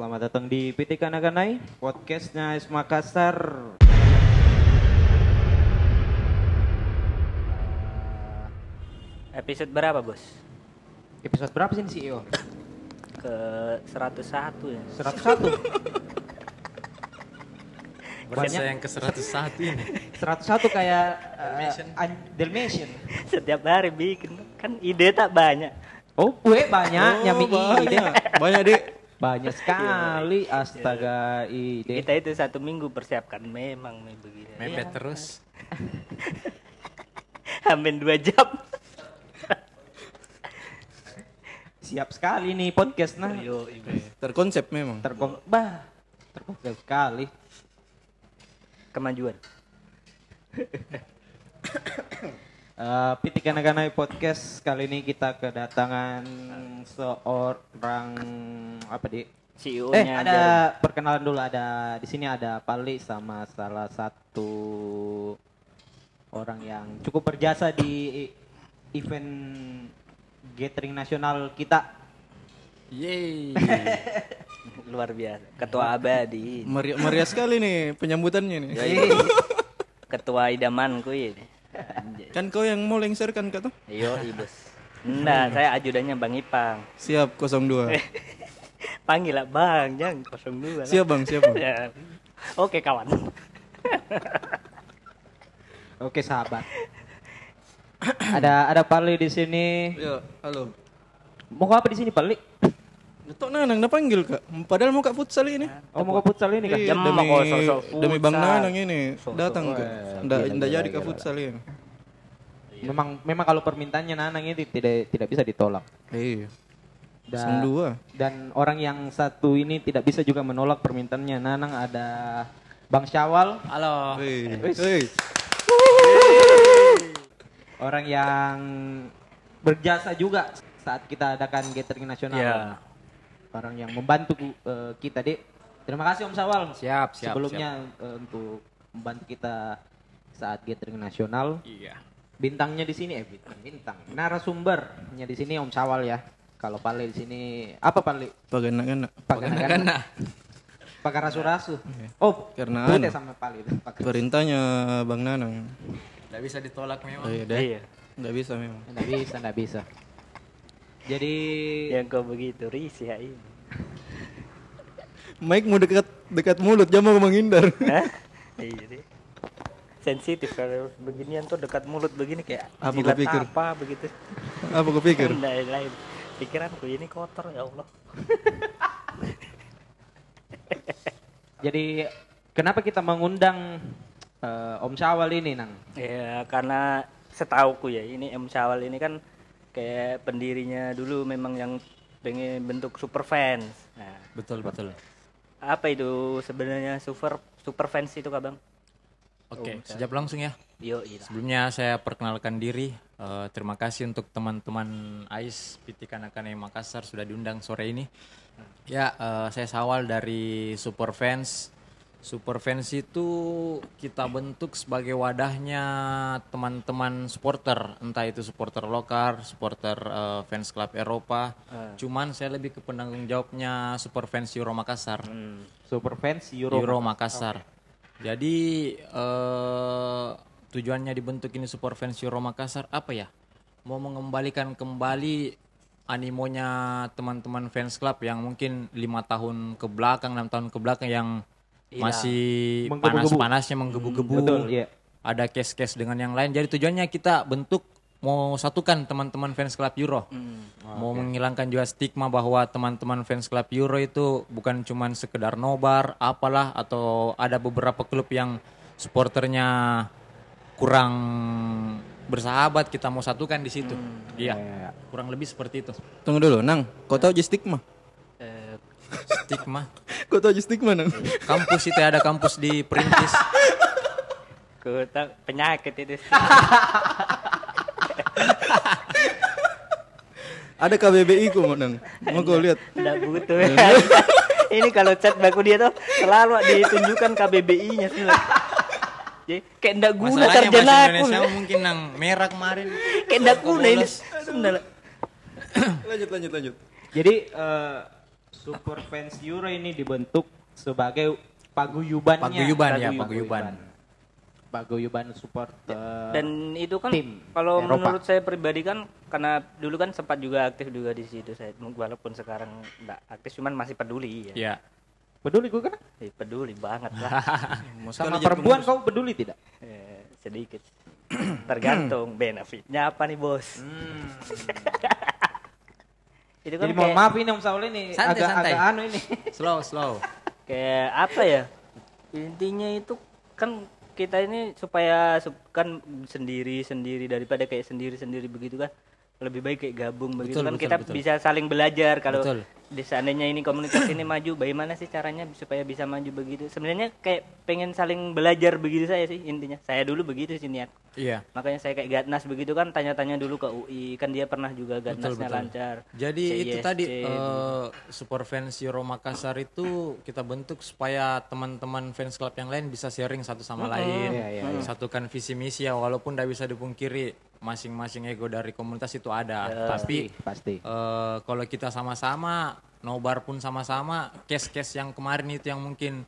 Selamat datang di PT Kanaganai, podcastnya Es Makassar. Episode berapa bos? Episode berapa sih ini CEO? Ke 101 ya. 101. Bahasa Banyak. yang ke 101 ini. 101 kayak uh, Dalmatian. an- Dalmatian. Setiap hari bikin kan ide tak banyak. Oh, gue banyak nyami ide. banyak. Banyak, Dek. Banyak sekali, astaga ide. Kita itu satu minggu persiapkan memang begini. Mepet Iya. terus. Hampir dua jam. Siap sekali nih podcast nah. Yo. Terkonsep memang. Terkong bah, terkonsep sekali. Kemajuan. Uh, PT Kanaganai Podcast kali ini kita kedatangan seorang apa di? CEO-nya Eh ada perkenalan dulu ada di sini ada Pali sama salah satu orang yang cukup berjasa di event gathering nasional kita. Yeay. luar biasa. Ketua abadi. Meriah, meriah sekali nih penyambutannya nih. Ketua idamanku ini. Kan kau yang mau lengserkan kata? Yo, ibus. Enggak, saya ajudannya Bang Ipang. Siap 02. Panggil lah Bang, jangan 02 lah. Siap bang, siap bang. Ya. Oke kawan. Oke sahabat. ada ada Pali di sini. Ya, halo. Mau ke apa di sini Pali? Tok Nanang na panggil kak. Padahal mau kak futsal ini. Oh mau ke futsal ini kan? Iya, Jam demi, demi Bang. Nanang ini datang kak. iya, nggak gila, jadi kak futsal ini. Memang memang kalau permintaannya Nanang ini tidak tidak bisa ditolak. Iya. Dan, dua. dan orang yang satu ini tidak bisa juga menolak permintaannya Nanang ada Bang Syawal, Halo. Wis. hei. orang yang berjasa juga saat kita adakan gathering nasional. Ya. Orang yang membantu eh, kita, Dek. Terima kasih Om Syawal. Siap, siap, Sebelumnya eh, untuk membantu kita saat gathering nasional. Iya. Bintangnya di sini eh bintang, bintang. Narasumbernya di sini Om Syawal ya. Kalau Pali di sini apa Pali? Pagana-gana. Pagana-gana. Pakai rasu-rasu. Oh, Karena anu. sama itu. Pakai Perintahnya Bang Nanang. Nggak bisa ditolak memang. Oh, iya, deh. Iya. Bisa memang. Nggak bisa, nggak bisa. Jadi Yang kau begitu risih ya ini. Mike mau dekat dekat mulut, jangan mau menghindar. Hah? Iya deh. Sensitif kalau beginian tuh dekat mulut begini kayak Apa jilat pikir? apa begitu. Apa kau pikir? Lain lain. Pikiranku ini kotor ya Allah. jadi kenapa kita mengundang eh, Om Syawal ini, Nang? Ya karena setauku ya ini M Syawal ini kan kayak pendirinya dulu memang yang pengen bentuk super fans. Nah, Betul betul. apa itu sebenarnya super super fans itu kak bang? Oke, sejak langsung ya. Yo iya. Sebelumnya saya perkenalkan diri. Eh, terima kasih untuk teman-teman AIS PT Kanakane Makassar sudah diundang sore ini. Ya, eh, saya Sawal dari Super Fans. Super Fans itu kita bentuk sebagai wadahnya teman-teman supporter, entah itu supporter lokal, supporter eh, fans klub Eropa. Cuman saya lebih ke penanggung jawabnya Super Fans Euro Makassar. Hmm. Super fans Euro. Euro, Makassar. Jadi eh, tujuannya dibentuk ini Super Fans Euro Makassar apa ya? Mau mengembalikan kembali animonya teman-teman fans club yang mungkin lima tahun ke belakang, enam tahun ke belakang yang Iya. masih panas-panasnya menggebu-gebu. Betul, iya. Ada case-case dengan yang lain. Jadi tujuannya kita bentuk mau satukan teman-teman fans club Euro. Hmm. Mau menghilangkan juga stigma bahwa teman-teman fans klub Euro itu bukan cuman sekedar nobar, apalah atau ada beberapa klub yang supporternya kurang bersahabat kita mau satukan di situ. Iya. Kurang lebih seperti itu. Tunggu dulu, Nang. Kau tahu aja stigma? Stigma. Kau tahu aja stigma, Nang? Kampus itu ada kampus di Perintis. ku tahu penyakit itu. Ada KBBI ku, Nang. Mau kau lihat? Tidak butuh. ini kalau chat baku dia tuh selalu ditunjukkan KBBI-nya sebenarnya. Jadi kayak ndak guna sarjana aku. Indonesia mungkin nang merah kemarin. Kayak ndak guna ini. Lanjut, lanjut, lanjut. Jadi eh, Super Fans Euro ini dibentuk sebagai paguyubannya. Paguyuban, ya, paguyuban. Paguyuban support eh, Dan itu kan tim kalau Eropa. menurut saya pribadi kan karena dulu kan sempat juga aktif juga di situ saya walaupun sekarang enggak aktif cuman masih peduli ya. Ya. peduli gue kan? Eh, peduli banget lah. Sama perempuan kau peduli tidak? Eh, sedikit. Tergantung benefitnya apa nih, Bos. Hmm. Itu kan Jadi mohon kayak, maaf ini Om Saul ini Santai, agak santai. agak anu ini. Slow, slow. kayak apa ya? Intinya itu kan kita ini supaya sup- kan sendiri-sendiri daripada kayak sendiri-sendiri begitu kan lebih baik kayak gabung begitu Betul, kan betul, kita betul. bisa saling belajar kalau Betul. di seandainya ini komunitas ini maju bagaimana sih caranya supaya bisa maju begitu sebenarnya kayak pengen saling belajar begitu saya sih intinya saya dulu begitu sih niat Iya. makanya saya kayak Gatnas begitu kan tanya-tanya dulu ke UI kan dia pernah juga Gatnasnya betul. lancar Jadi itu CISC tadi dulu. eh, super fans Euro Makassar itu kita bentuk supaya teman-teman fans club yang lain bisa sharing satu sama lain, Iya, iya, satukan visi misi ya walaupun tidak bisa dipungkiri masing-masing ego dari komunitas itu ada, tapi pasti. eh, kalau kita sama-sama nobar pun sama-sama, case-case yang kemarin itu yang mungkin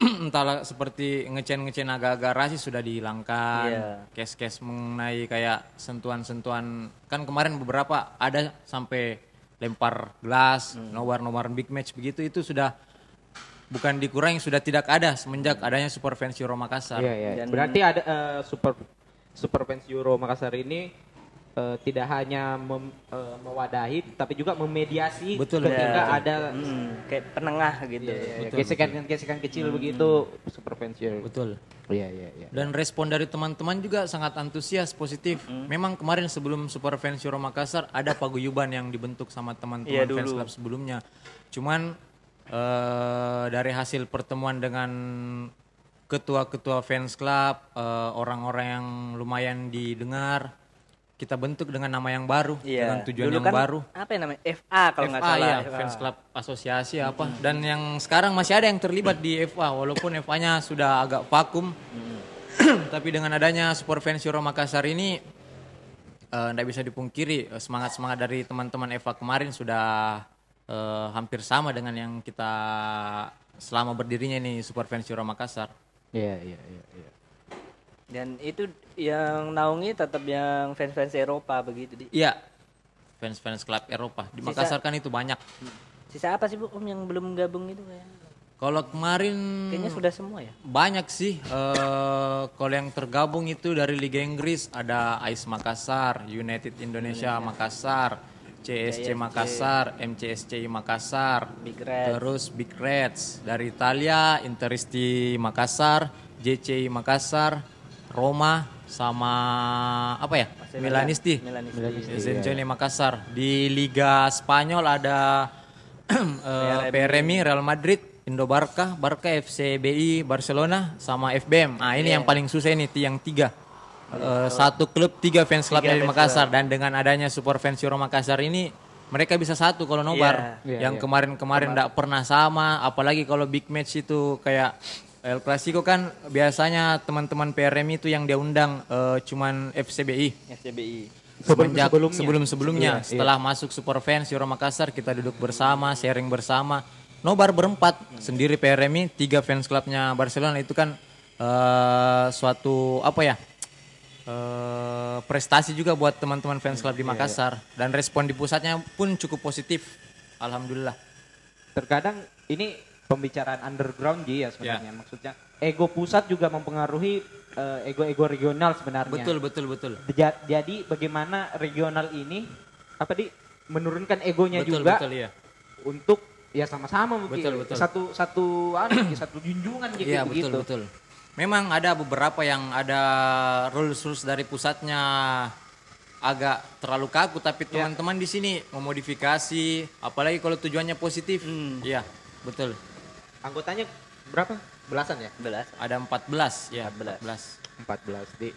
entahlah seperti ngecen-ngecen agak-agak rasis sudah dihilangkan. Iya. Case-case mengenai kayak sentuhan-sentuhan kan kemarin beberapa ada sampai lempar gelas, Hmm. nobar-nobar big match begitu itu sudah bukan dikurangi sudah tidak ada semenjak adanya Super Fans Euro Makassar. Iya, iya. Dan- Berarti ada eh, super super fans Euro Makassar ini eh, tidak hanya mem- eh, mewadahi tapi juga memediasi Betul, ketika betul. ada Hmm, kayak penengah gitu Iya, iya, gesekan-gesekan kecil begitu super fans Euro. Betul. Iya, iya, iya. Dan respon dari teman-teman juga sangat antusias, positif. Memang kemarin sebelum Super Fans Euro Makassar ada paguyuban yang dibentuk sama teman-teman Iya, fans club sebelumnya. Cuman eh, dari hasil pertemuan dengan ketua-ketua fans club, eh, orang-orang yang lumayan didengar, kita bentuk dengan nama yang baru, dengan tujuan Dulu yang kan baru. apa yang namanya FA kalau nggak salah ya, FA. fans club asosiasi apa. Dan yang sekarang masih ada yang terlibat di FA walaupun FA-nya sudah agak vakum. Tapi dengan adanya Super Fans Euro Makassar ini tidak bisa dipungkiri eh, semangat-semangat dari teman-teman FA kemarin sudah eh, hampir sama dengan yang kita selama berdirinya ini Super Fans Euro Makassar. Iya, iya, iya, iya. dan itu yang naungi tetap yang fans-fans Eropa begitu di. Iya, fans-fans klub Eropa. Di Sisa- Makassar kan itu banyak. sisa apa sih bu om yang belum gabung itu kayak Kalau kemarin kayaknya sudah semua ya? Banyak sih. eh kalau yang tergabung itu dari Liga Inggris ada AIS Makassar, United Indonesia. Makassar, CSC Makassar, MCSCI Makassar, Big Reds. terus Big Reds dari Italia, Interisti Makassar, JCI Makassar, Roma sama apa ya? Milanisti. Milanisti. Zenjone Makassar. Di Liga Spanyol ada PRMI, Real Madrid, Indo Barca, Barca FC BI, Barcelona, sama FBM. Nah ini yang paling susah ini yang tiga. Eh, satu klub tiga fans clubnya di Makassar. dan dengan adanya support fans Euro Makassar ini mereka bisa satu kalau nobar. Iya, yang kemarin-kemarin tidak pernah sama, apalagi kalau big match itu kayak El Clasico kan biasanya teman-teman PRMI itu yang dia undang eh, cuman FCBI. FCBI sebelumnya. sebelum sebelumnya. Iya, setelah masuk Super Fans Euro Makassar kita duduk bersama sharing bersama. Nobar berempat. Sendiri PRMI tiga fans klubnya Barcelona. Itu kan eh, suatu apa ya eh, prestasi juga buat teman-teman fans club di Makassar dan respon di pusatnya pun cukup positif alhamdulillah Terkadang ini pembicaraan underground Ji ya sebenarnya. Maksudnya ego pusat juga mempengaruhi eh, ego-ego regional sebenarnya. betul betul betul Ja- Jadi bagaimana regional ini apa di menurunkan egonya betul juga betul ya untuk ya sama-sama mungkin Betul, betul. satu satu anu, satu junjungan gitu Iya begitu. betul betul. Memang ada beberapa yang ada rules rules dari pusatnya agak terlalu kaku, tapi teman-teman di sini memodifikasi, apalagi kalau tujuannya positif. Iya betul. Anggotanya berapa? Belasan ya? belas Ada 14 ya 14. 14 di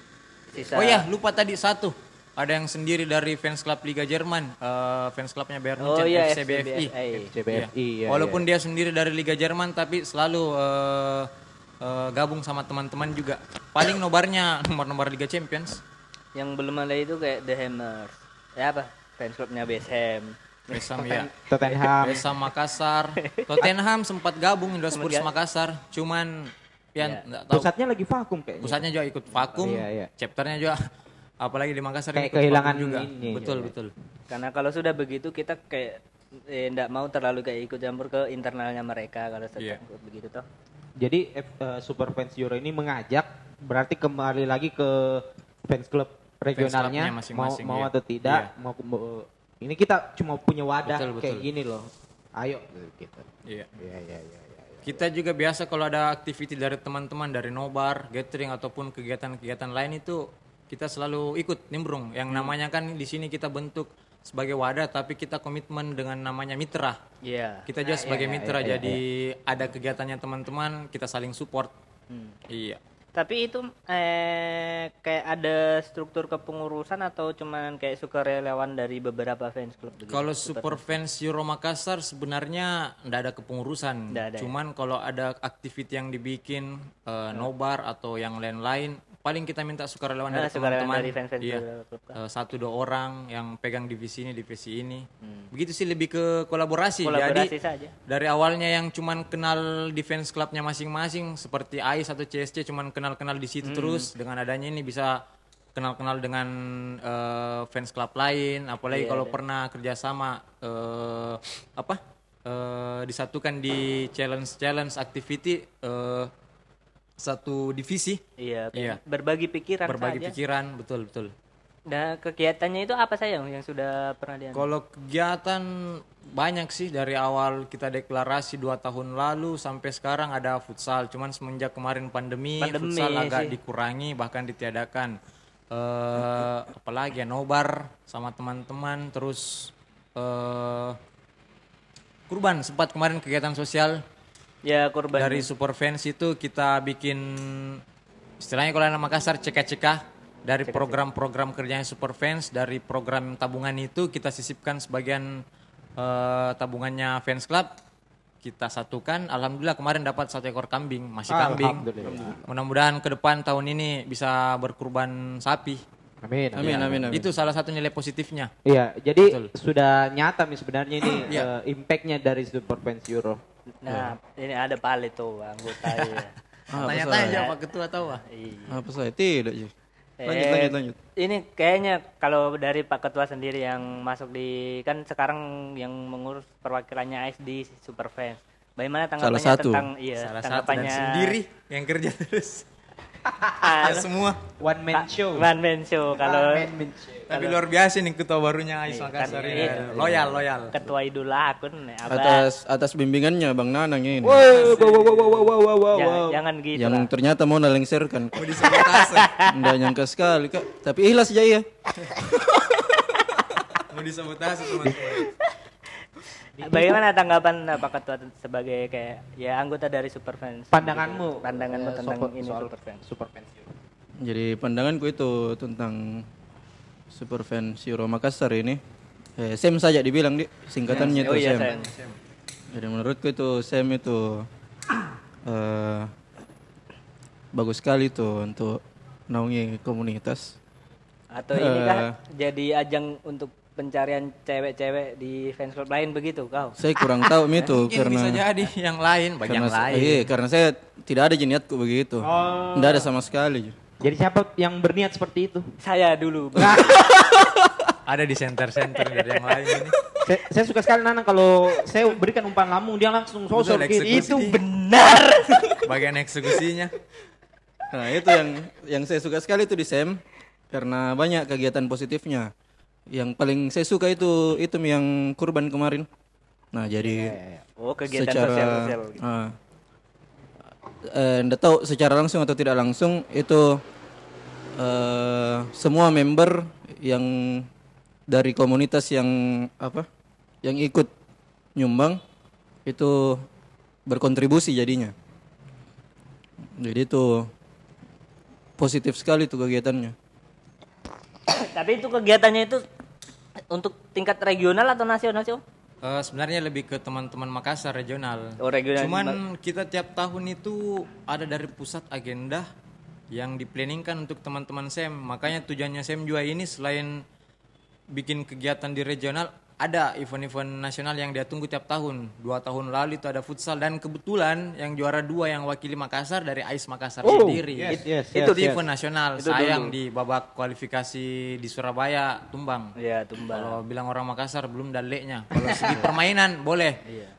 sisa Oh ya lupa tadi satu. Ada yang sendiri dari fans club Liga Jerman, eh, fans clubnya Bayern Oh Munchen iya, FCBFI. FCBFI. CBFI ya. Walaupun dia sendiri dari Liga Jerman tapi selalu eh, eh, gabung sama teman-teman juga. Paling nobarnya nomor-nomor Liga Champions. yang belum ada itu kayak The Hammers ya apa fans clubnya Best Ham West Ham ya. Tottenham. West Ham Makassar. Tottenham sempat gabung Indo Spurs Makassar, cuman ya nggak tahu. Pusatnya lagi vakum kayaknya. Pusatnya juga ikut vakum, Iya, iya. chapternya juga apalagi di Makassar Kayak ikut kehilangan juga. ini, betul, iya. betul. Karena kalau sudah begitu kita kayak eh, nggak mau terlalu kayak ikut campur ke internalnya mereka kalau Iya. sedang begitu toh. Jadi eh, Super Fans Euro ini mengajak berarti kembali lagi ke fans club regionalnya clubnya masing-masing, mau mau iya. atau tidak mau, mau- ini kita cuma punya wadah Betul, kayak betul. gini loh. Ayo gitu. Iya. Iya iya iya iya. Kita juga biasa kalau ada aktiviti dari teman-teman dari nobar, gathering ataupun kegiatan-kegiatan lain itu kita selalu ikut nimbrung. Yang namanya kan di sini kita bentuk sebagai wadah tapi kita komitmen dengan namanya mitra. Iya. Kita juga sebagai mitra jadi ada kegiatannya teman-teman kita saling support. Iya. Tapi itu eh kayak ada struktur kepengurusan atau cuman kayak sukarelawan dari beberapa fans club begitu? Kalau super fans Euro Makassar sebenarnya ndak ada kepengurusan. Nggak ada ya? Cuman kalau ada aktiviti yang dibikin eh, nobar atau yang lain-lain, paling kita minta sukarelawan Ah, dari teman-teman. Iya. Eh, satu dua orang yang pegang divisi ini, divisi ini. Begitu sih lebih ke kolaborasi. Hmm. Kolaborasi Jadi saja. dari awalnya yang cuman kenal defense clubnya masing-masing seperti AIS atau CSC cuman kenal-kenal di Hmm. situ terus dengan adanya ini bisa kenal-kenal dengan eh, fans club lain apalagi kalau pernah kerjasama eh, apa eh, disatukan di challenge challenge activity eh, satu divisi Iya, Iya. berbagi pikiran berbagi saja. pikiran betul betul Nah, kegiatannya itu apa saja yang sudah pernah diambil? Kalau kegiatan banyak sih dari awal kita deklarasi dua tahun lalu sampai sekarang ada futsal. Cuman semenjak kemarin pandemi, Pandemi futsal agak sih. dikurangi bahkan ditiadakan. Eh apalagi ya nobar sama teman-teman terus eh kurban sempat kemarin kegiatan sosial Ya, kurban. dari super fans itu kita bikin istilahnya kalau anak Makassar cekah-cekah dari program-program kerjanya super fans dari program tabungan itu kita sisipkan sebagian eh, tabungannya fans club kita satukan alhamdulillah kemarin dapat satu ekor kambing masih kambing Alhamdulillah. mudah-mudahan ke depan tahun ini bisa berkurban sapi Amin. Amin, amin, amin. itu salah satu nilai positifnya Iya, jadi Betul. sudah nyata nih sebenarnya ini Iya. eh, impactnya dari Super Fans Euro. Nah, ini ada Pale tuh anggota ya. Apa tanya-tanya saya? Pak Ketua tahu ah Iya. Apa saya? Tidak, Ji. Lanjut, Eh, lanjut, lanjut. Ini kayaknya kalau dari Pak Ketua sendiri yang masuk di kan sekarang yang mengurus perwakilannya AIS di Superfans. Bagaimana tanggapannya Salah satu. tentang iya salah satu dan tanggapannya sendiri yang kerja terus Ah, semua One man show. One man show kalau One man show. Tapi luar biasa nih ketua barunya Ais Makassar kan, ini. Loyal, loyal. ketua idola akun nih. Atas atas bimbingannya Bang Nanang ini. Wow, wow, wow, wow, wow, wow, wow, wow, Ja- wow. jangan gitu yang lah. ternyata mau nalengserkan. Mau disabotase. Nggak nyangka sekali, Kak. Tapi ikhlas aja ya. Mau disabotase teman-teman. Bagaimana tanggapan Pak Ketua sebagai kayak ya anggota dari Superfans? Pandanganmu. Pandanganmu eh, tentang soal- ini soal Superfans. Super Fans Euro. Jadi pandanganku itu tentang super fan Euro Makassar ini. Eh, SEM saja dibilang di singkatannya itu Oh iya, SEM. Sam. Jadi menurutku itu SEM itu eh, bagus sekali tuh untuk naungi komunitas. Atau ini Eh. kah jadi ajang untuk pencarian cewek-cewek di fans club lain begitu kau? Saya kurang tahu itu Mungkin karena bisa jadi yang lain, banyak karena lain. iya, karena saya tidak ada jeniatku begitu. Tidak ada sama sekali. Jadi siapa yang berniat seperti itu? Saya dulu. Ada di center-center dari yang lain ini. saya, saya suka sekali Nana kalau saya berikan umpan lambung dia langsung sosok gitu. Itu benar. Bagian eksekusinya. Nah itu yang yang saya suka sekali itu di SEM karena banyak kegiatan positifnya. Yang paling saya suka itu itu yang kurban kemarin. Nah jadi Oh, kegiatan secara sosial-sosial. ah, eh, nggak tahu secara langsung atau tidak langsung itu eh, semua member yang dari komunitas yang apa yang ikut nyumbang itu berkontribusi jadinya. Jadi itu positif sekali tuh kegiatannya. Tapi itu kegiatannya itu untuk tingkat regional atau nasional sih? Eh, sebenarnya lebih ke teman-teman Makassar regional. Oh, regional. Cuman kita tiap tahun itu ada dari pusat agenda yang diplanningkan untuk teman-teman SEM. Makanya tujuannya SEM juga ini selain bikin kegiatan di regional, ada event-event nasional yang dia tunggu tiap tahun. Dua tahun lalu itu ada futsal dan kebetulan yang juara dua yang wakili Makassar dari AIS Makassar Oh, sendiri. yes, yes, itu yes, yes. event nasional. Itu Sayang dulu. di babak kualifikasi di Surabaya tumbang. Iya, tumbang. Kalau bilang orang Makassar belum daleknya. Kalau segi permainan boleh.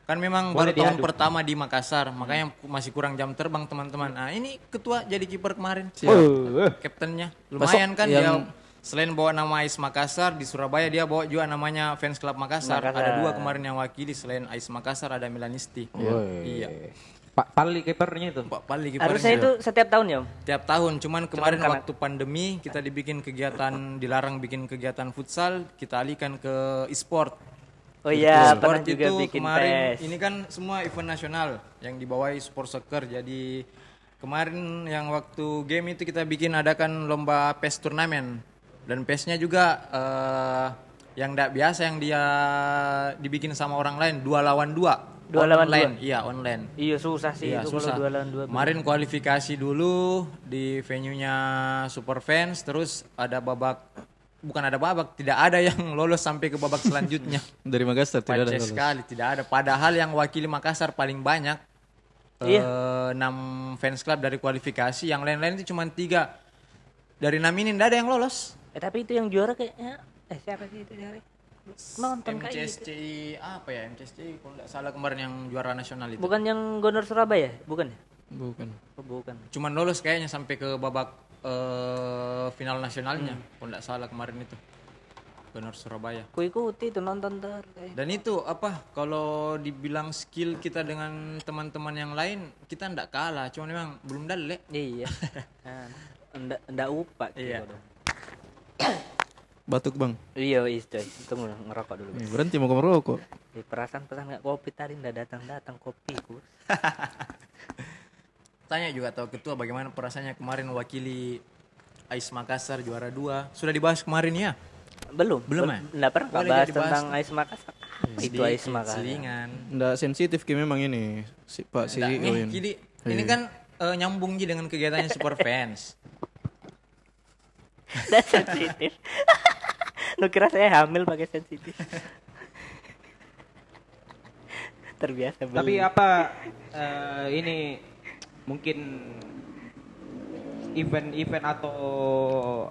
Kan memang Boleh baru tahun pertama di Makassar, makanya masih kurang jam terbang teman-teman. Nah, ini ketua jadi kiper kemarin. Oh, Kaptennya lumayan kan yang- dia selain bawa nama AIS Makassar di Surabaya dia bawa juga namanya fans club Makassar. Makassar. Ada dua kemarin yang wakili selain AIS Makassar ada Milanisti. Iya. Pak Pali kipernya itu. Pak Pali kipernya. Harusnya itu setiap tahun ya, Om? tiap tahun cuman kemarin karena- waktu pandemi kita dibikin kegiatan dilarang bikin kegiatan futsal kita alihkan ke e-sport Oh iya, Sport pernah juga itu bikin kemarin PES. ini kan semua event nasional yang dibawahi sport soccer jadi kemarin yang waktu game itu kita bikin adakan lomba PES turnamen dan PES-nya juga eh, yang tidak biasa yang dia dibikin sama orang lain dua lawan dua Dua lawan online iya online Iya susah sih Iya itu susah. kalau dua lawan dua. Kemarin kualifikasi dulu di venue-nya Super Fans, terus ada babak, bukan ada babak, tidak ada yang lolos sampai ke babak selanjutnya. Dari Makassar tidak ada. Paces lolos. sekali, tidak ada. Padahal yang wakili Makassar paling banyak, Iya. eh, enam fans club dari kualifikasi, yang lain-lain itu cuma tiga. Dari enam ini tidak ada yang lolos. Eh tapi itu yang juara kayaknya eh siapa sih itu juara? Nonton kayak gitu. Apa ya MCSCI kalau tidak salah kemarin yang juara nasional itu. Bukan yang Gonor Surabaya, bukan ya? Bukan. Oh, bukan. Cuman lolos kayaknya sampai ke babak eh, final nasionalnya. Hmm. Kalau tidak salah kemarin itu. Benar Surabaya. Ku ikuti itu nonton ter. Dan itu apa? Kalau dibilang skill kita dengan teman-teman yang lain, kita ndak kalah. Cuman memang belum dalek. Iya. Nah, Ndak ndak upak Iya. gitu dong. Batuk bang. Iya, is coy. Tunggu ngerokok dulu. Eh, Berhenti mau ke merokok. Eh, perasaan pesan nggak kopi tadi ndak datang datang kopiku. Tanya juga tahu ketua bagaimana perasaannya kemarin wakili Ais Makassar juara dua. Sudah dibahas kemarin ya? Belum. Belum, ya? Ndak pernah nggak Boleh bahas tentang. Ais Makassar. Apa itu Ais Makassar. Selingan. Nggak sensitif ki memang ini si Pak CEO nih, ini. jadi ini kan eh, nyambung Ji dengan kegiatannya Super Fans. Ndak sensitif. Lu kira saya hamil pakai sensitif? Terbiasa belum. Tapi apa eh, ini mungkin event-event atau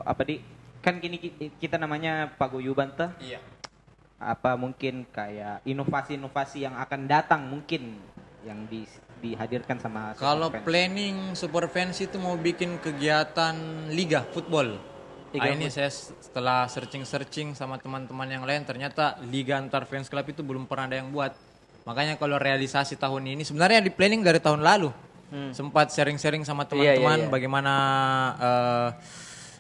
apa di kan kini ki- kita namanya paguyuban tuh Iya. apa mungkin kayak inovasi-inovasi yang akan datang mungkin yang di, dihadirkan sama Kalau planning Super Fans itu mau bikin kegiatan liga football. Nah, ini saya setelah searching-searching sama teman-teman yang lain ternyata liga antar fans club itu belum pernah ada yang buat. Makanya kalau realisasi tahun ini sebenarnya di planning dari tahun lalu. Sempat sharing-sharing sama Iya, iya, teman-teman iya. bagaimana eh,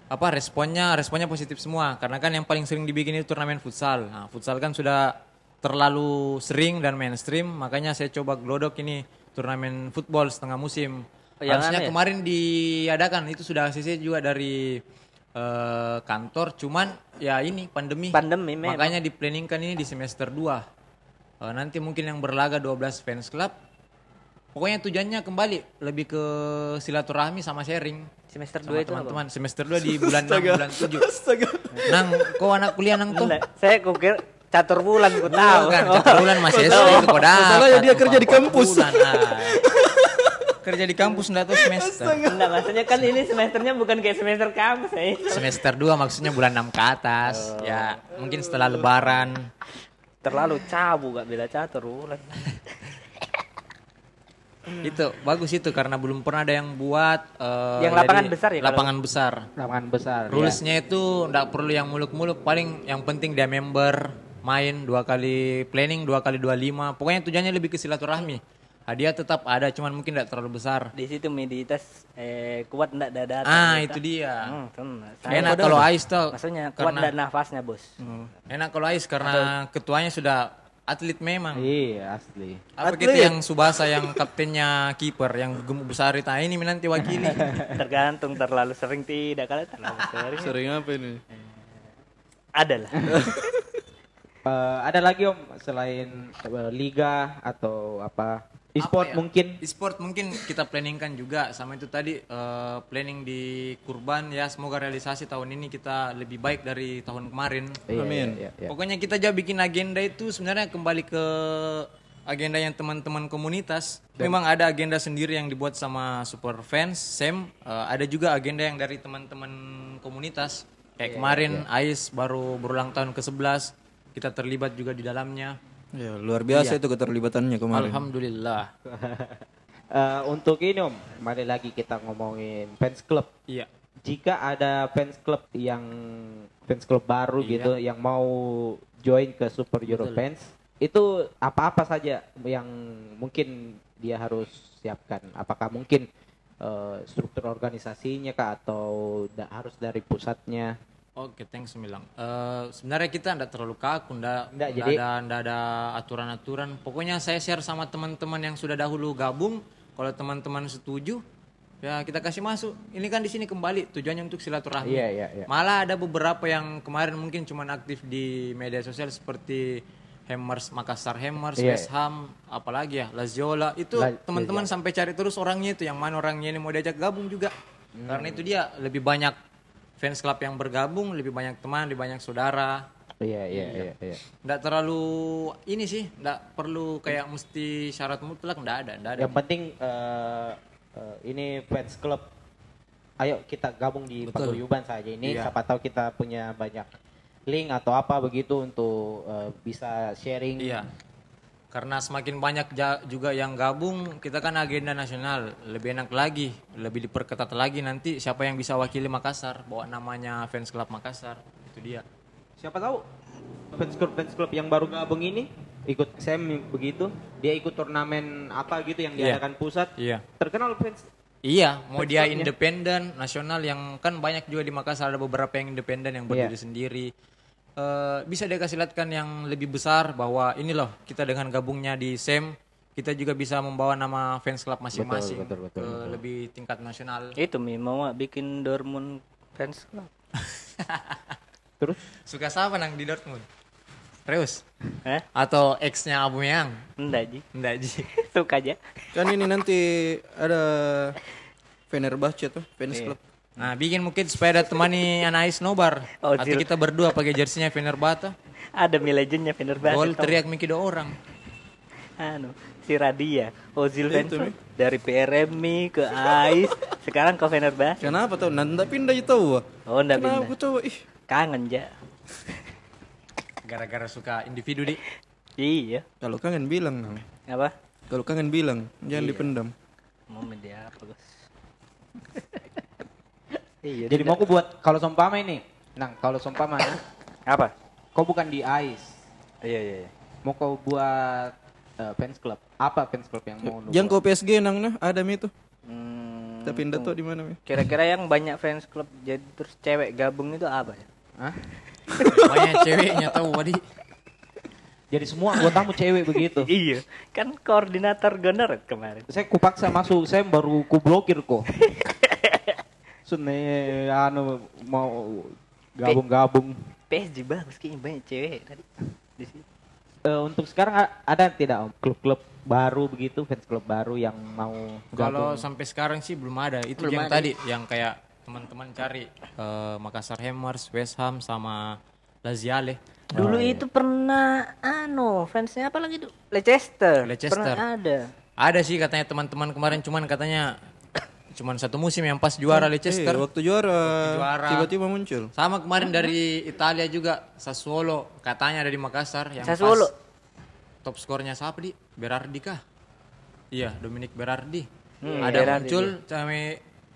apa responnya responnya positif semua karena kan yang paling sering dibikin itu turnamen futsal. Nah, futsal kan sudah terlalu sering dan mainstream, makanya saya coba glodok ini turnamen football setengah musim. Oh, yang Harusnya ya? kemarin diadakan itu sudah ACC juga dari eh, kantor, cuman ya ini pandemi. Pandemi memang. Makanya diplanningkan ini di semester 2. Eh, nanti mungkin yang berlaga 12 fans club. Pokoknya tujuannya kembali lebih ke silaturahmi sama sharing semester sama 2 itu teman-teman. Semester 2 di bulan 6 bulan 7. Nang, kau anak kuliah nang tuh? Saya kukir catur bulan ku tahu. Bukan, catur bulan masih SD itu kau Masalahnya dapat. dia kerja di kampus. bulan, ah. Kerja di kampus enggak tuh semester. Enggak, maksudnya kan ini semesternya bukan kayak semester kamu saya. Semester 2 maksudnya bulan 6 ke atas. Ya, mungkin setelah lebaran. Terlalu cabu gak bela catur bulan. Itu bagus itu karena belum pernah ada yang buat eh, Yang lapangan jadi besar ya kalau- Lapangan besar. lapangan besar ya. Rulesnya itu enggak perlu yang muluk-muluk, paling yang penting dia member main dua kali planning, dua kali dua lima. Pokoknya tujuannya lebih ke silaturahmi. Hadiah tetap ada, cuman mungkin tidak terlalu besar. Di situ meditas eh, kuat ndak dada. Ah, itu dia. Hmm. Saya Enak kalau Ais tuh. Maksudnya kuat karena- ndak nafasnya, Bos. Enak kalau Ais karena ketuanya sudah atlet memang. iya asli Apa gitu yang Subasa yang kaptennya kiper yang gemuk besar itu Ah, ini nanti wakili. Tergantung terlalu sering tidak kalau terlalu sering. Sering apa ini? Ada lah. Eh, ada lagi om selain eh, liga atau apa E-sport ya? mungkin E-sport mungkin kita planningkan juga sama itu tadi eh, planning di Kurban ya semoga realisasi tahun ini kita lebih baik dari tahun kemarin. Iya, Amin. iya, iya. Pokoknya kita aja bikin agenda itu sebenarnya kembali ke agenda yang teman-teman komunitas. Memang ada agenda sendiri yang dibuat sama super fans, Sam. Eh, ada juga agenda yang dari teman-teman komunitas. Kayak kemarin Ais baru berulang tahun ke-11, kita terlibat juga di dalamnya. Ya, luar biasa itu keterlibatannya kemarin. Alhamdulillah. Eh, untuk ini om, mari lagi kita ngomongin fans club. Iya. Jika ada fans club yang fans club baru Iya. gitu yang mau join ke Super Euro Fans, itu apa-apa saja yang mungkin dia harus siapkan? Apakah mungkin eh, struktur organisasinya kah atau da- harus dari pusatnya? Oke, thanks Milang. Eh, sebenarnya kita tidak terlalu kaku, tidak jadi- ada, ada aturan-aturan. Pokoknya saya share sama teman-teman yang sudah dahulu gabung. Kalau teman-teman setuju, ya kita kasih masuk. Ini kan di sini kembali tujuannya untuk silaturahmi. Iya, iya, iya. Malah ada beberapa yang kemarin mungkin cuma aktif di media sosial seperti Hammers Makassar Hammers, Iya, West Ham, apalagi ya Laziola. Itu La- teman-teman sampai cari terus orangnya itu yang mana orangnya ini mau diajak gabung juga. Hmm. Karena itu dia lebih banyak fans club yang bergabung, lebih banyak teman, lebih banyak saudara. Iya, iya, iya, iya. Nggak terlalu ini sih, nggak perlu kayak mesti syarat mutlak, nggak ada, nggak ada. Yang penting eh, eh, ini fans club. Ayo kita gabung di paguyuban saja ini. Iya. Siapa tahu kita punya banyak link atau apa begitu untuk eh, bisa sharing. Iya. Karena semakin banyak juga yang gabung, kita kan agenda nasional lebih enak lagi, lebih diperketat lagi nanti siapa yang bisa wakili Makassar, bawa namanya fans club Makassar, itu dia. Siapa tahu fans club fans club yang baru gabung ini ikut SEM begitu, dia ikut turnamen apa gitu yang Iya. diadakan pusat. Iya. Terkenal fans Iya, mau dia independen, nasional yang kan banyak juga di Makassar ada beberapa yang independen yang berdiri Iya. sendiri. Eh, bisa dia kasih lihatkan yang lebih besar bahwa ini loh kita dengan gabungnya di SEM kita juga bisa membawa nama fans club masing-masing betul, betul, ke lebih tingkat nasional. Itu mi mau bikin Dortmund fans club. terus Suka siapa nang di Dortmund? Reus Hah? atau ex-nya Aubameyang? Enggak ji. Enggak Ji. Suka aja. Kan ini nanti ada Fenerbahce tuh, fans club. Nah, bikin mungkin supaya ada temani Anais Nobar. Oh, Atau kita berdua pakai jersinya Fenerbahce. Ada mi legendnya Fenerbahce. Gol teriak Miki dua orang. Anu, si Radia, Ozil club. dari PRMI ke AIS, sekarang ke Fenerbahce. Kenapa tuh? Nanda pindah itu tahu. Oh, enggak Kenapa pindah. aku tahu? Ih, Kangen ja. Gara-gara suka individu di. Iya. kalau kangen bilang. Nang. Apa? Kalau kangen bilang, jangan dipendam. Mau media apa, Gus? Iya. jadi mau aku buat kalau seumpama ini. Nang, kalau seumpama ya, apa? kau bukan di AIS, Iya, iya, iya. mau kau buat eh, fans club. Apa fans club yang mau lu Yang kau PSG nang nah, ada mi itu. Hmm, Tapi pindah tuh di mana mi? Kira-kira yang banyak fans club jadi terus cewek gabung itu apa ya? Hah? Banyak ceweknya tahu Wadi. Jadi semua anggotamu cewek begitu. iya, kan koordinator Gonor kemarin. Saya kupaksa masuk, saya baru ku blokir kok. Sunne anu mau gabung-gabung. PSG bagus kayaknya banyak cewek tadi di situ. Eh, untuk sekarang ada tidak om klub-klub baru begitu, fans klub baru yang mau Kalau sampai sekarang sih belum ada. Itu Belum yang ada. tadi yang kayak teman-teman cari eh, Makassar Hammers, West Ham sama Laziale. Dulu itu pernah anu fansnya apa lagi tuh? Leicester. Leicester. Pernah ada. Ada sih katanya teman-teman kemarin cuman katanya cuman satu musim yang pas juara Eh, Leicester. waktu juara, juara. tiba-tiba muncul. Sama kemarin dari Italia juga Sassuolo katanya dari Makassar yang Sassuolo. pas top skornya siapa di Berardi kah? Iya, Dominic Berardi. Hmm, Ada Berardi, muncul sama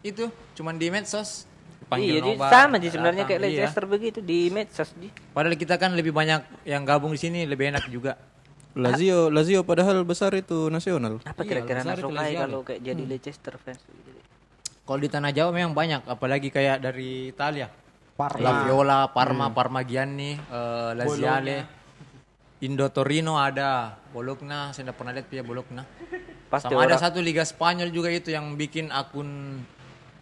itu cuman di medsos. Iya, Panggil jadi nobar, sama sih sebenarnya kayak iya. Leicester begitu di medsos di. Padahal kita kan lebih banyak yang gabung di sini lebih enak juga. Lazio, Lazio padahal besar itu nasional. Apa Iya, kira-kira sukai Leicester. kalau kayak jadi Leicester fans gitu. Kalau di tanah Jawa memang banyak, apalagi kayak dari Italia. Parma. La Viola, Parma, Parma Gianni, eh, Laziale, Indo Torino ada, Bologna, saya tidak pernah lihat ya Bologna. Pasti Sama ada orang- satu Liga Spanyol juga itu yang bikin akun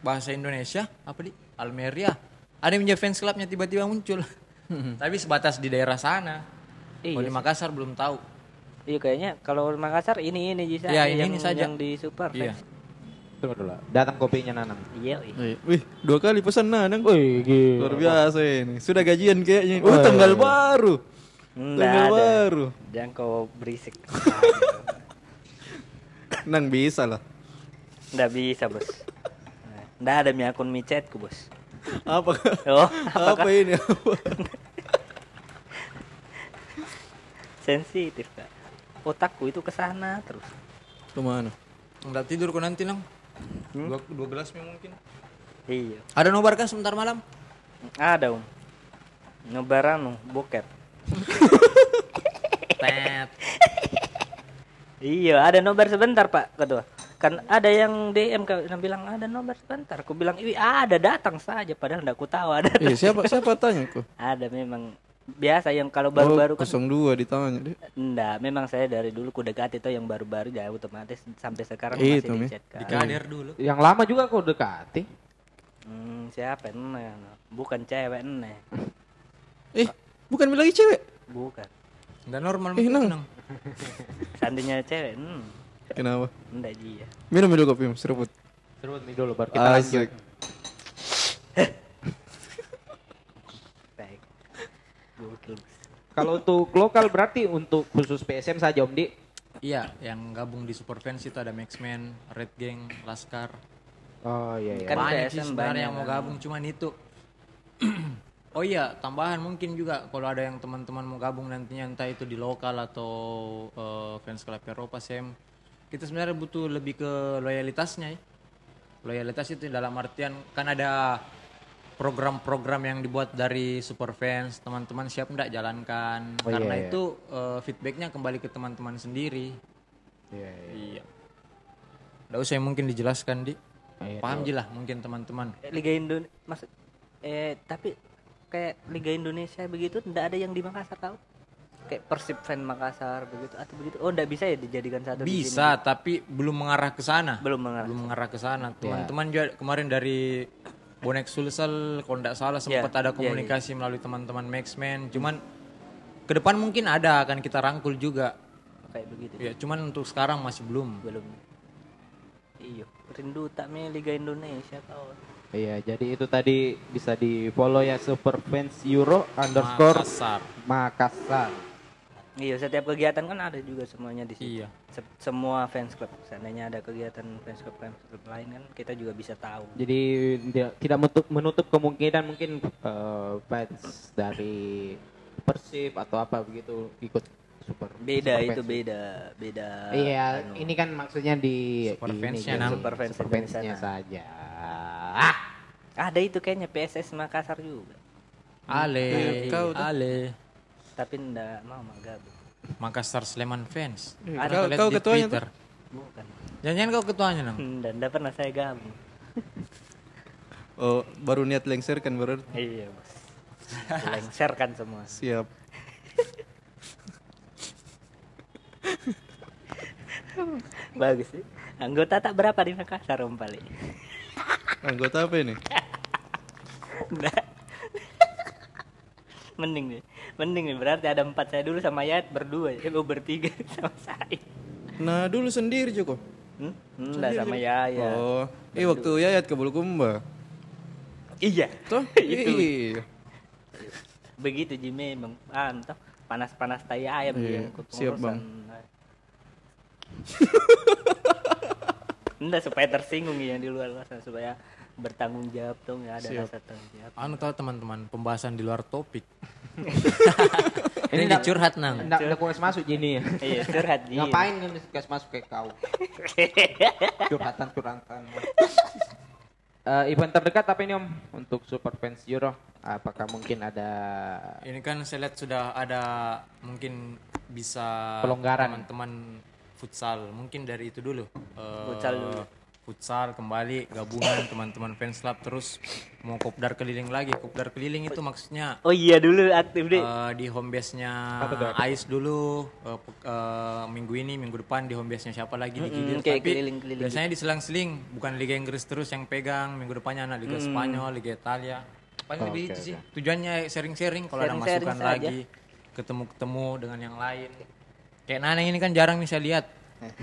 bahasa Indonesia, apa di? Almeria. Ada yang menjadi fans clubnya tiba-tiba muncul. Tapi sebatas di daerah sana. Iya Kalau di Makassar belum tahu. Iya kayaknya kalau Makassar ini ini Iya, ini- yang, ini saja. yang di super Iya. fans. Tunggu dulu. Datang kopinya Nanang. Iya, Wih, dua kali pesan Nanang. Wih, gila. Luar biasa ini. Sudah gajian kayaknya. Oh, tanggal baru. Nggak Tanggal ada. baru. Jangan kau berisik. Nang bisa lah. Nggak bisa bos. Nggak ada mi akun micetku bos. Apa? Oh, apa ini? Apa? sensitif kak. Otakku itu ke sana terus. Ke mana? Enggak tidur kok nanti nang. Dua, dua gelas mungkin. Iya. Ada nobar kah sebentar malam? Ada om. Ngebaranu boket. Tet. Iya, ada nobar sebentar pak ketua. Kan ada yang DM kan bilang ada nobar sebentar. Aku bilang iya ada datang saja padahal enggak ku tahu ada. Eh, siapa siapa tanya kok? Ada memang biasa yang kalau baru-baru oh, kan 02 ditanya deh. enggak, memang saya dari dulu ku dekati itu yang baru-baru ya otomatis sampai sekarang Itu, masih Mi. di chat kan. Dikader dulu. Yang lama juga kau dekati. Hmm, siapa ini? Bukan cewek ini. Eh, bukan lagi cewek. Bukan. Enggak normal Eh, Nang. nang. Seandainya cewek, hmm, Kenapa? enggak dia. Minum dulu kopi, seruput. Serut nih dulu baru kita lanjut. Asik. Baik. Gokil. Bos. Kalau untuk lokal berarti untuk khusus PSM saja Om Di. Iya, yang gabung di Super Fans itu ada Maxman, Red Gang, Laskar. Oh iya iya. Kan banyak sih PSM sebenarnya banyak yang mau kan. gabung cuman itu. oh iya, tambahan mungkin juga kalau ada yang teman-teman mau gabung nantinya entah itu di lokal atau eh, fans club Eropa Sem. Kita sebenarnya butuh lebih ke loyalitasnya ya. Loyalitas itu dalam artian kan ada program-program yang dibuat dari super fans teman-teman siap enggak jalankan Oh, karena iya, iya. itu eh, feedbacknya kembali ke teman-teman sendiri Iya, iya. iya Nggak usah mungkin dijelaskan di Iya, paham je lah mungkin teman-teman Eh, Liga Indonesia maksud eh tapi kayak Liga Indonesia begitu enggak ada yang di Makassar tahu? Kayak Persib fan Makassar begitu atau begitu. Oh, enggak bisa ya dijadikan satu di sini? bisa tapi belum mengarah ke sana Belum mengarah. belum mengarah ke sana Iya. teman-teman juga kemarin dari bonek sulsel kalau tidak salah sempat Iya, ada iya, komunikasi melalui teman-teman Maxman cuman ke depan mungkin ada akan kita rangkul juga Kayak begitu. ya cuman untuk sekarang masih belum Belum. Iya, rindu tak mi Liga Indonesia kau. Iya, jadi itu tadi bisa di follow ya Superfans Euro underscore Makassar Makassar. Iya, setiap kegiatan kan ada juga semuanya di situ. iya Se- semua fans club. Seandainya ada kegiatan fans club fans club lain kan kita juga bisa tahu. Jadi tidak, tidak menutup, menutup kemungkinan mungkin eh, fans dari Persib atau apa begitu ikut super. Beda Superfans. itu beda, beda. Iya, anu. ini kan maksudnya di Super ini, fansnya. Super fans superfansnya Indonesia, saja. Ah, Ada itu kayaknya PSS Makassar juga. Ale Kau tuh. Ale Tapi ndak mau mah gabung. Makassar Sleman fans Eh, Ada. kau, kau ketuanya Twitter. tuh? Bukan. jangan-jangan kau ketuanya nang Dan ndak pernah saya gabung. Oh, baru niat lengser kan baru iya, Bos. Lengser kan semua. siap. Bagus sih. Anggota tak berapa di Makassar Om Pali? Anggota apa ini? Mending nih. Mending nih berarti ada empat saya dulu sama Yat berdua ya gue bertiga sama saya. Nah, dulu sendiri Joko. Hmm? Enggak sama Yaya. Oh, eh waktu Yayat ke Bulukumba. Iya. Toh? Itu. Iya. Begitu Ji memang. Ah, entah panas-panas tai ayam Iya, dia yang siap, Bang. Enggak supaya tersinggung yang di luar sana supaya bertanggung jawab tuh nggak ada Siap. rasa tanggung jawab. anu tahu teman-teman pembahasan di luar topik Ini ini ndak- dicurhat nang Enggak, enggak kuas masuk gini ya. Iya, curhat Ji. Ngapain kan kasih masuk kayak kau? curhatan curhatan. Eh, event terdekat apa ini om untuk Super Fans Euro? Apakah mungkin ada Ini kan saya lihat sudah ada mungkin bisa Pelonggaran. teman-teman futsal mungkin dari itu dulu. Eh, Futsal dulu. Futsal kembali gabungan teman-teman fans club terus mau kopdar keliling lagi. Kopdar keliling itu maksudnya Oh iya dulu aktif deh. eh, di home base-nya Ais dulu pe- eh, minggu ini minggu depan di home base-nya siapa lagi di Gilir. kayak tapi keliling-keliling biasanya diselang-seling bukan Liga Inggris terus yang pegang minggu depannya anak Liga Spanyol Liga Italia paling lebih itu sih tujuannya sharing-sharing kalau ada Sharing-sharing masukan lagi ketemu-ketemu dengan yang lain Kayak Naneng ini kan jarang nih saya lihat.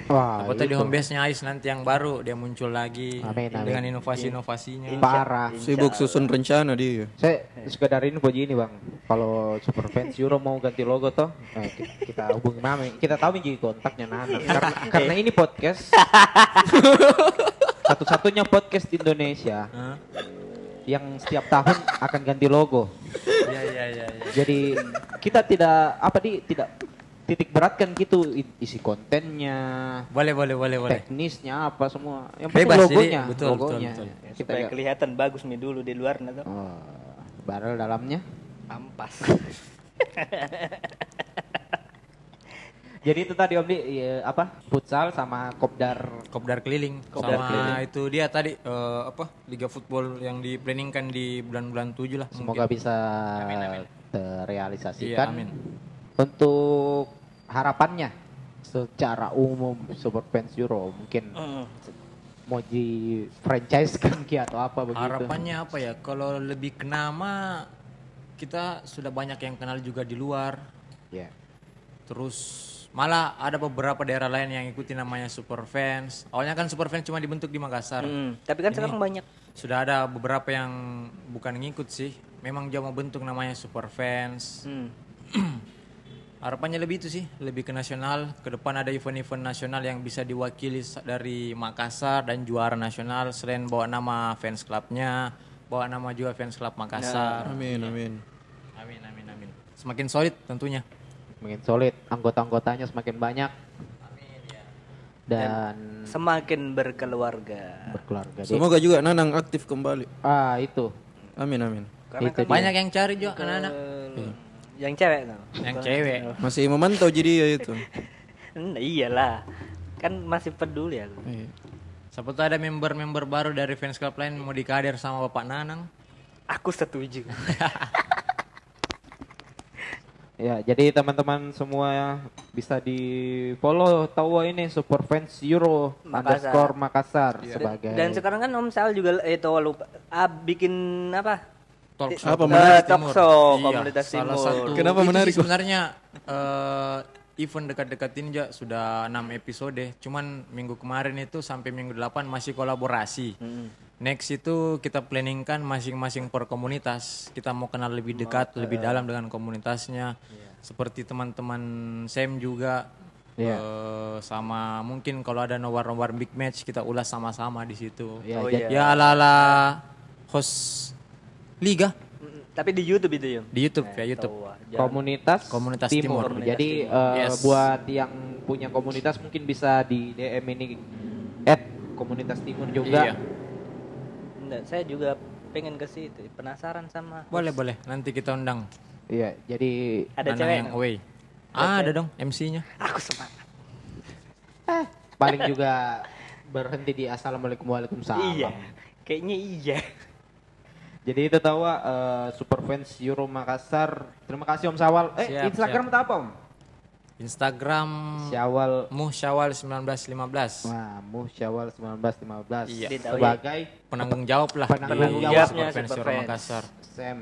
Wah, tuh di home base-nya Ais nanti yang baru dia muncul lagi Amin, amin. dengan inovasi-inovasinya. parah. Sibuk susun rencana dia. Saya sekedar info gini bang, kalau super fans Euro mau ganti logo toh, eh, ki- kita hubungi mami, kita tahu nih kontaknya Nana. Karena, karena ini podcast satu-satunya podcast di Indonesia Hah? yang setiap tahun akan ganti logo. Iya iya iya. iya. Jadi kita tidak apa di tidak titik beratkan gitu isi kontennya, Boleh boleh boleh boleh. teknisnya apa semua. Yang penting Bebas, jadi logonya, betul, betul, logonya. betul. Kita supaya nggak- kelihatan bagus nih dulu di luar nah tuh. Oh, barrel dalamnya. Ampas. Jadi itu tadi Om Di, iya, apa? Futsal sama kopdar Kopdar keliling Kopdar sama keliling. itu dia tadi eh, apa Liga Football yang diplanningkan di bulan-bulan tujuh lah. semoga mungkin. bisa Iya, terrealisasikan. amin. Untuk harapannya secara umum Super Fans Euro mungkin Mm. mau di franchise kan Ki, atau apa begitu. Harapannya apa ya? Kalau lebih ke nama kita sudah banyak yang kenal juga di luar. Ya. Terus malah ada beberapa daerah lain yang ikuti namanya Super Fans. Awalnya kan Super Fans cuma dibentuk di Makassar. Mm. Tapi kan Ini sekarang banyak. Sudah ada beberapa yang bukan ngikut sih. Memang dia mau bentuk namanya Super Fans. Mm. Harapannya lebih itu sih, lebih ke nasional. Ke depan ada event-event nasional yang bisa diwakili dari Makassar dan juara nasional. Selain bawa nama fans clubnya, bawa nama juga fans club Makassar. Amin amin. Amin, amin, amin. Semakin solid tentunya. Makin solid, anggota-anggotanya semakin banyak. Dan Semakin berkeluarga. berkeluarga. Semoga juga Nanang aktif kembali. Ah, itu. Amin amin. Karena Itu kan Banyak yang cari juga anak-anak. eh, yang cewek tuh. Yang cewek. Masih memantau jadi ya itu. Hmm, iyalah. Kan masih peduli aku. Iya. Siapa tahu ada member-member baru dari fans club lain mau dikader sama Bapak Nanang. Aku setuju. Ya, jadi teman-teman semua bisa di follow tahu ini Super Fans Euro Makassar. underscore Makassar Dan, sebagai dan sekarang kan Om Sal juga eh itu lupa ah, bikin apa? Talk Apa eh, menarik talk Timur. show Iya, komunitas salah timur. satu. Kenapa itu menarik, Sebenarnya eh, event dekat-dekat ini juga sudah 6 episode. Cuman minggu kemarin itu sampai minggu 8 masih kolaborasi. Hmm. Next itu kita planningkan masing-masing per komunitas. Kita mau kenal lebih dekat, lebih dalam dengan komunitasnya. Seperti teman-teman Sam juga. Iya. eh, sama mungkin kalau ada nomor-nomor big match kita ulas sama-sama di situ. Ya, Oh, iya. Ya ala-ala host liga Tapi di YouTube itu ya. di YouTube ya YouTube. Tahu. Jangan- komunitas, Komunitas timur. Timur. Jadi Komunitas eh, Yes. buat yang punya komunitas mungkin bisa di DM ini at komunitas timur juga. Iya. Nggak, saya juga pengen ke situ. Penasaran sama. Boleh boleh. Nanti kita undang. Iya, jadi Ada cewek. yang away. Ah, ada dong MC-nya. Aku semangat. paling juga berhenti di assalamualaikum waalaikumsalam. Iya. Kayaknya iya. Jadi itu tahu eh, Super Fans Euro Makassar. Terima kasih Om Sawal. Eh, Siap, Instagram itu apa Om? Instagram Syawal Muh Syawal 1915. Wah, Muh Syawal 1915 Iya. sebagai Penanggung jawab lah Penanggung di jawabnya Super Fans Super Euro Fans. Makassar. Sam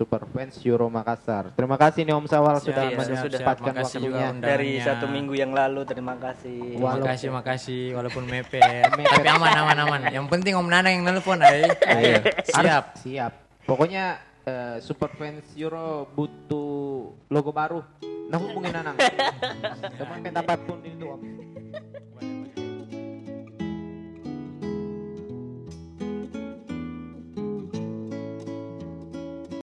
Super Fans Euro Makassar. Terima kasih nih Om Sawal sudah siap, menyempatkan. Makasih juga waktunya. Dari satu minggu yang lalu terima kasih. Wah. Makasih makasih walaupun mepet. Tapi aman aman aman. Yang penting Om Nana yang nelpon ay. Iya. Siap. Siap. Pokoknya eh, Super Fans Euro butuh logo baru. Nah hubungin Nanang. Teman minta apa pun itu Om.